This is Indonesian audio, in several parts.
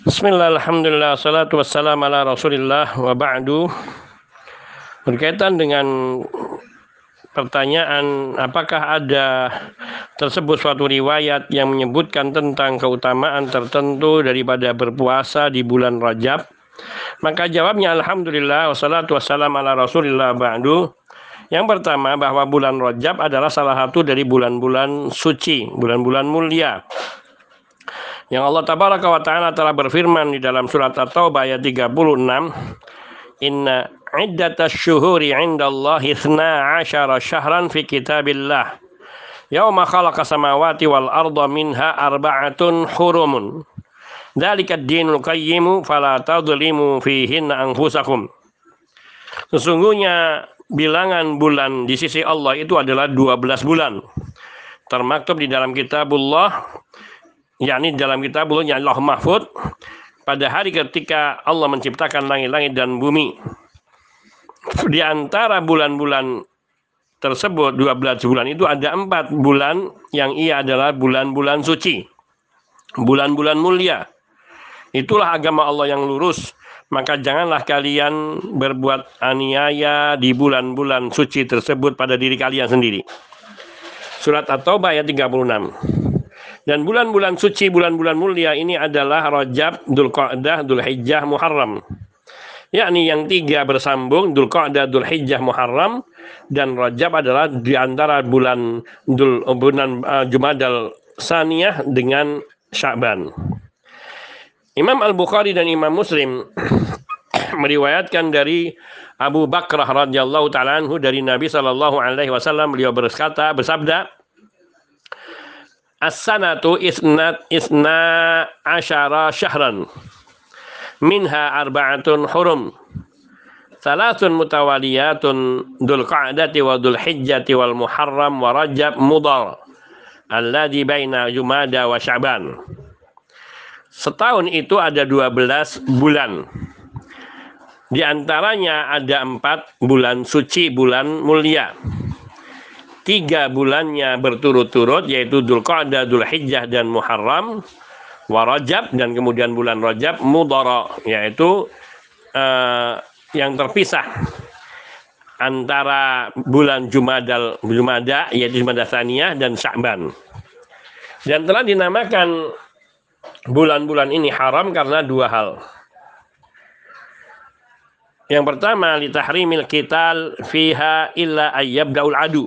Bismillah, alhamdulillah, salatu wassalam ala rasulillah wa ba'du. Berkaitan dengan pertanyaan apakah ada tersebut suatu riwayat yang menyebutkan tentang keutamaan tertentu daripada berpuasa di bulan Rajab? Maka jawabnya Alhamdulillah wassalatu wassalam ala rasulillah ba'du. Yang pertama bahwa bulan Rajab adalah salah satu dari bulan-bulan suci, bulan-bulan mulia yang Allah tabaraka wa taala telah berfirman di dalam surat At-Taubah ayat 36, "Inna iddatash syuhuri 'indallahi 12 syahran fi kitabillah." Yauma khalaqa samawati wal arda minha arba'atun hurumun. Dzalika ad-dinul qayyimu fala tadhlimu fihinna anfusakum. Sesungguhnya bilangan bulan di sisi Allah itu adalah 12 bulan. Termaktub di dalam kitabullah yakni dalam kitab ya Allah Mahfud pada hari ketika Allah menciptakan langit-langit dan bumi. Di antara bulan-bulan tersebut 12 bulan itu ada empat bulan yang ia adalah bulan-bulan suci. Bulan-bulan mulia. Itulah agama Allah yang lurus. Maka janganlah kalian berbuat aniaya di bulan-bulan suci tersebut pada diri kalian sendiri. Surat At-Taubah ayat 36 dan bulan-bulan suci, bulan-bulan mulia ini adalah Rajab, Dzulqa'dah, Dzulhijjah, Muharram. Yakni yang tiga bersambung, Dzulqa'dah, Dzulhijjah, Muharram dan Rajab adalah di antara bulan Dul, bulan uh, Jumadal Saniyah dengan Sya'ban. Imam Al-Bukhari dan Imam Muslim meriwayatkan dari Abu Bakrah radhiyallahu taala anhu dari Nabi sallallahu alaihi wasallam beliau berkata bersabda As-sanatu isnat isna asyara syahran. Minha arba'atun hurum. Thalathun mutawaliyatun dul qa'dati wa dul hijjati wal muharram wa rajab mudar. Alladhi baina jumada wa sya'ban. Setahun itu ada 12 bulan. Di antaranya ada empat bulan suci, bulan mulia tiga bulannya berturut-turut yaitu Dhul Qa'dah, Dhul Hijjah dan Muharram wa Rajab dan kemudian bulan Rajab Mudara yaitu uh, yang terpisah antara bulan Jumadal Jumada yaitu Jumada Tsaniyah dan Sya'ban. Dan telah dinamakan bulan-bulan ini haram karena dua hal. Yang pertama li tahrimil qital fiha illa ayyabda'ul adu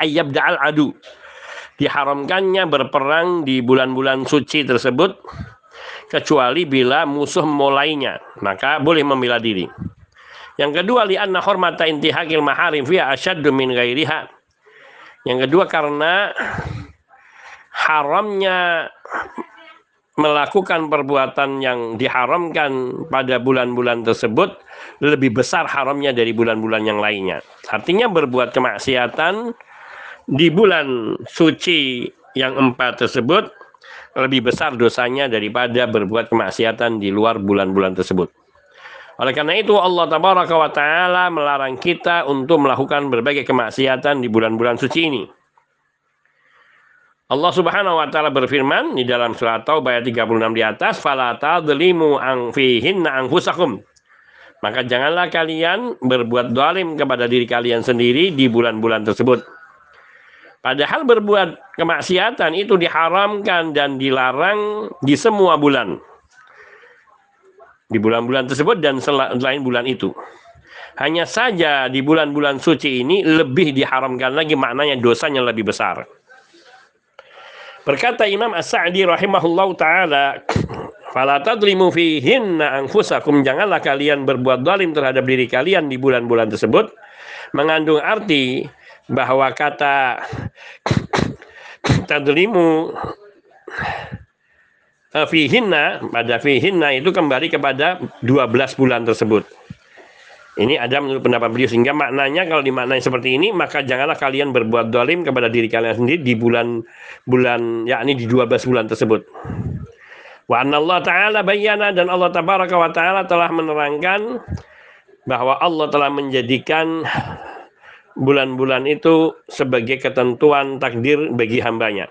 ayyab da'al adu. Diharamkannya berperang di bulan-bulan suci tersebut kecuali bila musuh mulainya, maka boleh membela diri. Yang kedua li'anna hormata intihakil maharim fiha asyaddu min ghairiha. Yang kedua karena haramnya melakukan perbuatan yang diharamkan pada bulan-bulan tersebut lebih besar haramnya dari bulan-bulan yang lainnya. Artinya berbuat kemaksiatan di bulan suci yang empat tersebut lebih besar dosanya daripada berbuat kemaksiatan di luar bulan-bulan tersebut. Oleh karena itu Allah taala melarang kita untuk melakukan berbagai kemaksiatan di bulan-bulan suci ini. Allah Subhanahu wa taala berfirman di dalam surat Taubah ayat 36 di atas, "Fala tadlimu an fihinna anfusakum." Maka janganlah kalian berbuat dolim kepada diri kalian sendiri di bulan-bulan tersebut. Padahal berbuat kemaksiatan itu diharamkan dan dilarang di semua bulan. Di bulan-bulan tersebut dan selain bulan itu. Hanya saja di bulan-bulan suci ini lebih diharamkan lagi maknanya dosanya lebih besar. Berkata Imam As-Sa'di rahimahullah ta'ala Fala tadlimu fihinna anfusakum janganlah kalian berbuat zalim terhadap diri kalian di bulan-bulan tersebut mengandung arti bahwa kata tadlimu fihinna pada fihinna itu kembali kepada 12 bulan tersebut. Ini ada menurut pendapat beliau sehingga maknanya kalau dimaknai seperti ini maka janganlah kalian berbuat dolim kepada diri kalian sendiri di bulan bulan yakni di 12 bulan tersebut. Wa Allah Ta'ala bayana dan Allah Tabaraka wa Ta'ala telah menerangkan bahwa Allah telah menjadikan bulan-bulan itu sebagai ketentuan takdir bagi hambanya.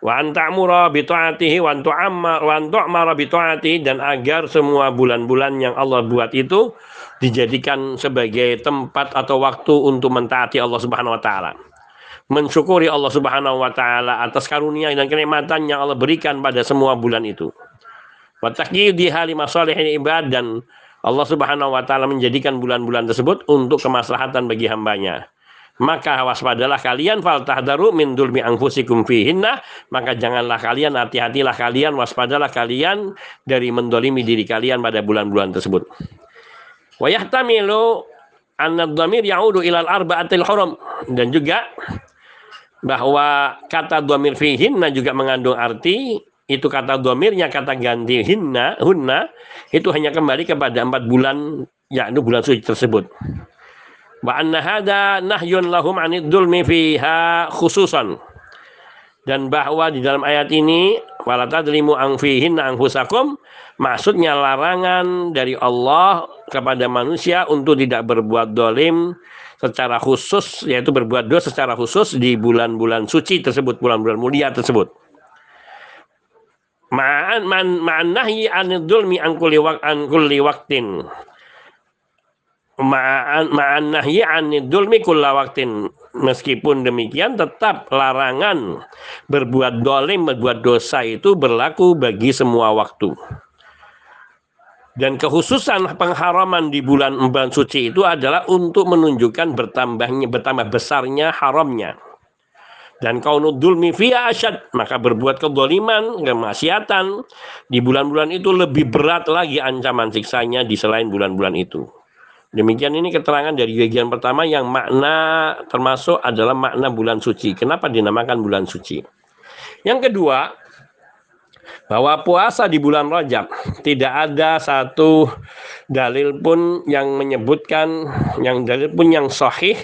wa anta'mura bi ta'atihi wa wa bi ta'atihi dan agar semua bulan-bulan yang Allah buat itu dijadikan sebagai tempat atau waktu untuk mentaati Allah Subhanahu wa taala. Mensyukuri Allah Subhanahu wa taala atas karunia dan kenikmatan yang Allah berikan pada semua bulan itu. Wa taqyidiha li masalihin ibad dan Allah Subhanahu wa taala menjadikan bulan-bulan tersebut untuk kemaslahatan bagi hambanya maka waspadalah kalian fal tahdaru min dulmi anfusikum fihinna maka janganlah kalian hati-hatilah kalian waspadalah kalian dari mendolimi diri kalian pada bulan-bulan tersebut wa yahtamilu anna dhamir ya'udu ilal arba'atil hurum dan juga bahwa kata dhamir fihinna juga mengandung arti itu kata dhamirnya kata ganti hinna hunna itu hanya kembali kepada empat bulan yakni bulan suci tersebut. Wa anna hada nahyun lahum anid dulmi fiha khususan. Dan bahwa di dalam ayat ini wala tadlimu ang fihin anfusakum maksudnya larangan dari Allah kepada manusia untuk tidak berbuat dolim secara khusus yaitu berbuat dosa secara khusus di bulan-bulan suci tersebut bulan-bulan mulia tersebut. Ma'an man ma'an nahyi anid dulmi an kulli waqtin ma'an ma'an kulla waktin. Meskipun demikian tetap larangan berbuat dolim berbuat dosa itu berlaku bagi semua waktu dan kekhususan pengharaman di bulan bulan suci itu adalah untuk menunjukkan bertambahnya bertambah besarnya haramnya dan kau nudulmi fiya asyad maka berbuat kedoliman kemaksiatan di bulan-bulan itu lebih berat lagi ancaman siksanya di selain bulan-bulan itu Demikian ini keterangan dari bagian pertama yang makna termasuk adalah makna bulan suci. Kenapa dinamakan bulan suci? Yang kedua, bahwa puasa di bulan Rajab tidak ada satu dalil pun yang menyebutkan yang dalil pun yang sahih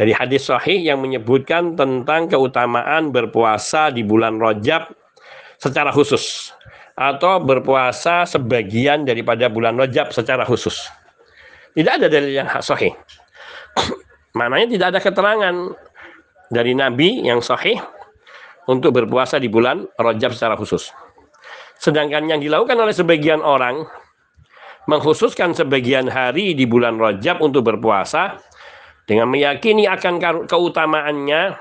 dari hadis sahih yang menyebutkan tentang keutamaan berpuasa di bulan Rajab secara khusus atau berpuasa sebagian daripada bulan Rajab secara khusus. Tidak ada dalil yang sahih. Maknanya tidak ada keterangan dari Nabi yang sahih untuk berpuasa di bulan Rajab secara khusus. Sedangkan yang dilakukan oleh sebagian orang mengkhususkan sebagian hari di bulan Rajab untuk berpuasa dengan meyakini akan keutamaannya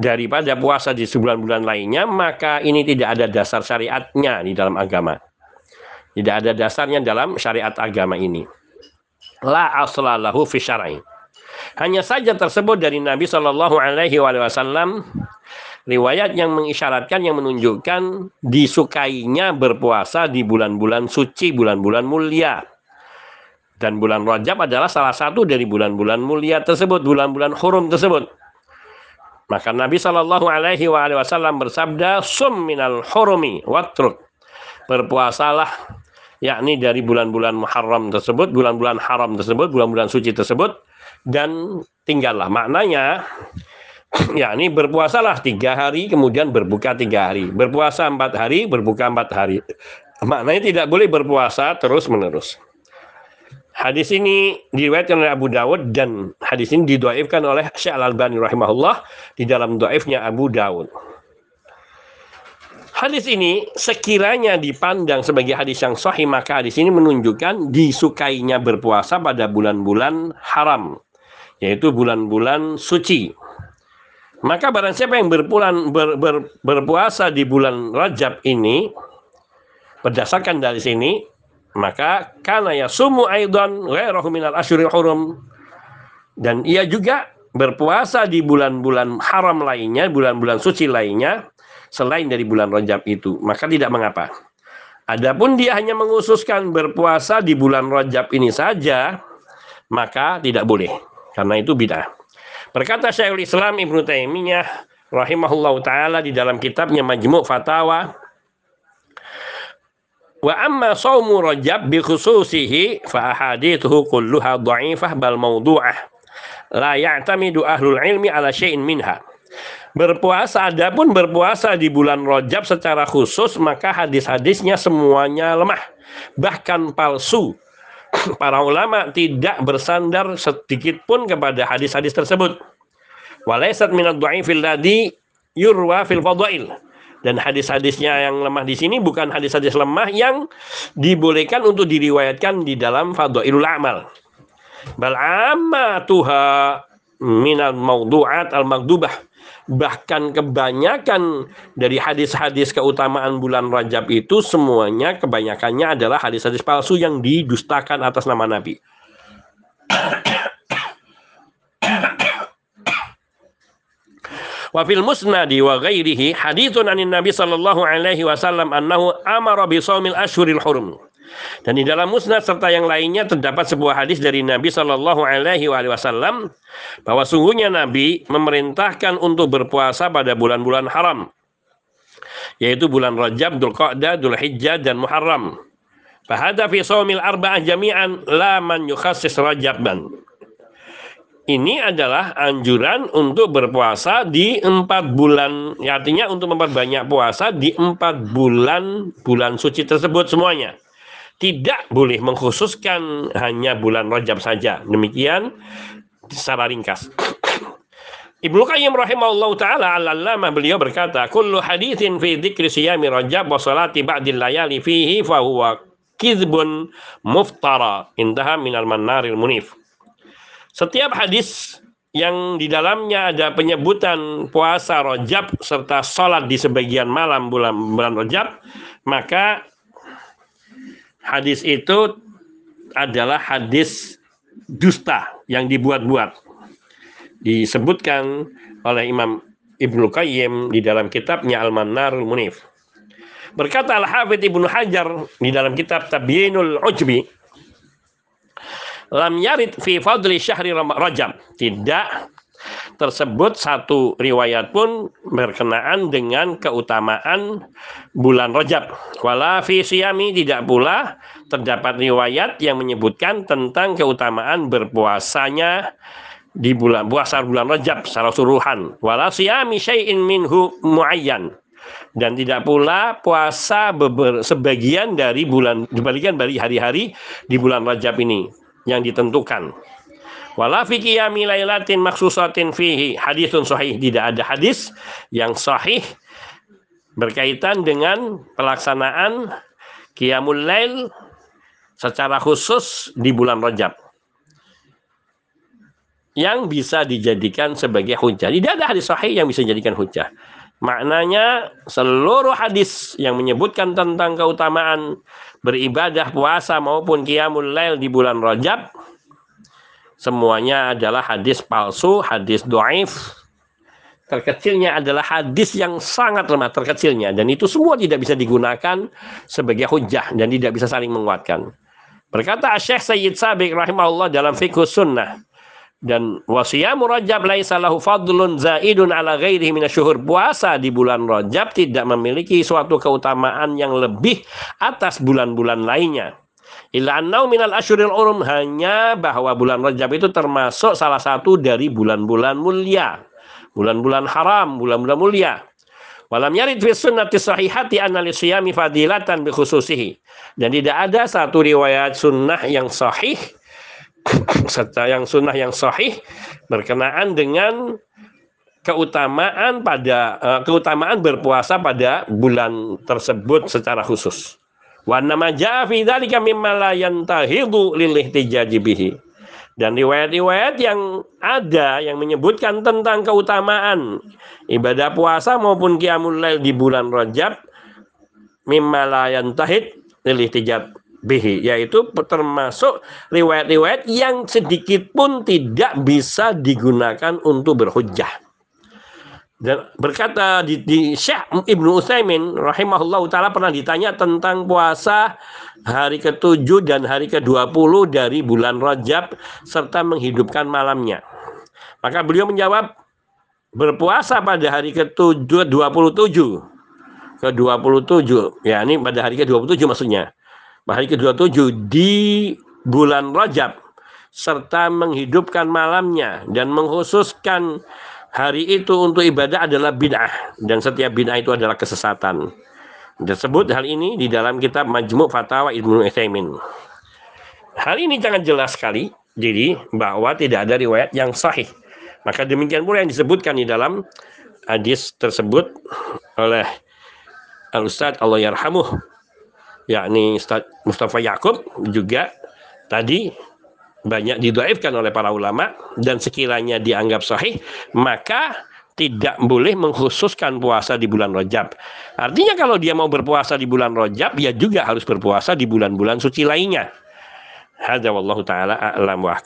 daripada puasa di sebulan-bulan lainnya, maka ini tidak ada dasar syariatnya di dalam agama. Tidak ada dasarnya dalam syariat agama ini la aslalahu fi syar'i. Hanya saja tersebut dari Nabi Shallallahu Alaihi Wasallam riwayat yang mengisyaratkan yang menunjukkan disukainya berpuasa di bulan-bulan suci, bulan-bulan mulia. Dan bulan Rajab adalah salah satu dari bulan-bulan mulia tersebut, bulan-bulan hurum tersebut. Maka Nabi Shallallahu Alaihi Wasallam bersabda, "Sum minal hurumi watruk." Berpuasalah yakni dari bulan-bulan Muharram tersebut, bulan-bulan haram tersebut, bulan-bulan suci tersebut, dan tinggallah. Maknanya, yakni berpuasalah tiga hari, kemudian berbuka tiga hari. Berpuasa empat hari, berbuka empat hari. Maknanya tidak boleh berpuasa terus-menerus. Hadis ini diriwayatkan oleh Abu Dawud dan hadis ini didoaifkan oleh Syekh Al-Albani rahimahullah di dalam doaifnya Abu Dawud. Hadis ini sekiranya dipandang sebagai hadis yang sahih maka hadis ini menunjukkan disukainya berpuasa pada bulan-bulan haram yaitu bulan-bulan suci. Maka barang siapa yang berpulan ber, ber, berpuasa di bulan Rajab ini berdasarkan dari sini maka karena ya sumu aidan ghairahu minal asyuril hurum dan ia juga berpuasa di bulan-bulan haram lainnya, bulan-bulan suci lainnya selain dari bulan Rajab itu, maka tidak mengapa. Adapun dia hanya mengususkan berpuasa di bulan Rajab ini saja, maka tidak boleh. Karena itu bid'ah. Berkata Syekhul Islam Ibnu Taimiyah rahimahullah taala di dalam kitabnya Majmu' Fatawa Wa amma saumu Rajab bi khususihi fa ahadithuhu kulluha dha'ifah bal mawdu'ah la ya'tamidu ahlul ilmi ala syai'in minha. Berpuasa adapun berpuasa di bulan Rajab secara khusus maka hadis-hadisnya semuanya lemah bahkan palsu para ulama tidak bersandar sedikit pun kepada hadis-hadis tersebut. Walaysat minad dhaifil ladzi yurwa fil fadail dan hadis-hadisnya yang lemah di sini bukan hadis-hadis lemah yang dibolehkan untuk diriwayatkan di dalam fadailul amal. Bal tuha minal maudu'at al magdubah bahkan kebanyakan dari hadis-hadis keutamaan bulan Rajab itu semuanya kebanyakannya adalah hadis-hadis palsu yang didustakan atas nama Nabi Wa fil musnadi wa ghairihi haditsun anin Nabi sallallahu alaihi wasallam annahu amara bi shaumil ashhuril hurum. Dan di dalam musnad serta yang lainnya terdapat sebuah hadis dari Nabi Shallallahu Alaihi Wasallam bahwa sungguhnya Nabi memerintahkan untuk berpuasa pada bulan-bulan haram, yaitu bulan Rajab, Dzulqa'dah, Qa'dah, Dzul Hijjah, dan Muharram. Fahada fi sawmil arba'ah jami'an la man yukhassis Rajabban ini adalah anjuran untuk berpuasa di empat bulan, ya, artinya untuk memperbanyak puasa di empat bulan bulan suci tersebut semuanya. Tidak boleh mengkhususkan hanya bulan Rajab saja. Demikian secara ringkas. Ibnu Qayyim rahimahullah taala al-allamah beliau berkata, "Kullu haditsin fi dzikri siyami Rajab wa salati ba'dil layali fihi fa huwa kizbun muftara." Intaha minal mannaril munif. Setiap hadis yang di dalamnya ada penyebutan puasa rojab serta sholat di sebagian malam bulan bulan rojab, maka hadis itu adalah hadis dusta yang dibuat-buat. Disebutkan oleh Imam Ibnu Qayyim di dalam kitabnya Al-Manarul Munif. Berkata Al-Hafidh Ibnu Hajar di dalam kitab Tabyinul Ujbi lam yarid fi fadli syahri rajab tidak tersebut satu riwayat pun berkenaan dengan keutamaan bulan Rajab. Wala fi siyami tidak pula terdapat riwayat yang menyebutkan tentang keutamaan berpuasanya di bulan puasa bulan Rajab secara suruhan. Wala siyami syai'in minhu muayyan dan tidak pula puasa beber, sebagian dari bulan dibalikan dari hari-hari di bulan Rajab ini yang ditentukan. Wala fi qiyami lailatin maksusatin fihi haditsun sahih. Tidak ada hadis yang sahih berkaitan dengan pelaksanaan qiyamul lail secara khusus di bulan Rajab yang bisa dijadikan sebagai hujah. Tidak ada hadis sahih yang bisa dijadikan hujah. Maknanya seluruh hadis yang menyebutkan tentang keutamaan beribadah puasa maupun qiyamul lail di bulan Rajab semuanya adalah hadis palsu, hadis doaif. Terkecilnya adalah hadis yang sangat lemah terkecilnya dan itu semua tidak bisa digunakan sebagai hujah dan tidak bisa saling menguatkan. Berkata Syekh Sayyid Sabiq rahimahullah dalam fikih sunnah dan wasiyamu Rajab laisa lahu fadlun zaidun ala ghairihi minasyuhur. Puasa di bulan Rajab tidak memiliki suatu keutamaan yang lebih atas bulan-bulan lainnya. Illa annau minal asyuril urum hanya bahwa bulan Rajab itu termasuk salah satu dari bulan-bulan mulia. Bulan-bulan haram, bulan-bulan mulia. Walam yarid fi sunnati sahihati anna siyami fadilatan bi khususihi. Dan tidak ada satu riwayat sunnah yang sahih serta yang sunnah yang sahih berkenaan dengan keutamaan pada uh, keutamaan berpuasa pada bulan tersebut secara khusus. Wa nama ja'a fi dzalika mimma la bihi. Dan riwayat-riwayat yang ada yang menyebutkan tentang keutamaan ibadah puasa maupun qiyamul lail di bulan Rajab mimma la yantahid lil bihi yaitu termasuk riwayat-riwayat yang sedikit pun tidak bisa digunakan untuk berhujjah. Berkata di, di Syekh Ibnu Utsaimin rahimahullah taala pernah ditanya tentang puasa hari ke-7 dan hari ke-20 dari bulan Rajab serta menghidupkan malamnya. Maka beliau menjawab berpuasa pada hari ke-7 27 ke-27 ya ini pada hari ke-27 maksudnya hari ke-27 di bulan Rajab serta menghidupkan malamnya dan mengkhususkan hari itu untuk ibadah adalah bid'ah dan setiap bid'ah itu adalah kesesatan. Disebut hal ini di dalam kitab Majmu' Fatawa Ibnu Utsaimin. Hal ini sangat jelas sekali jadi bahwa tidak ada riwayat yang sahih. Maka demikian pula yang disebutkan di dalam hadis tersebut oleh Al Ustaz Allah yarhamuh yakni Ustaz Mustafa Yakub juga tadi banyak didoaifkan oleh para ulama dan sekiranya dianggap sahih maka tidak boleh mengkhususkan puasa di bulan Rajab. Artinya kalau dia mau berpuasa di bulan Rajab, ya juga harus berpuasa di bulan-bulan suci lainnya. Hadza wallahu taala a'lam wa.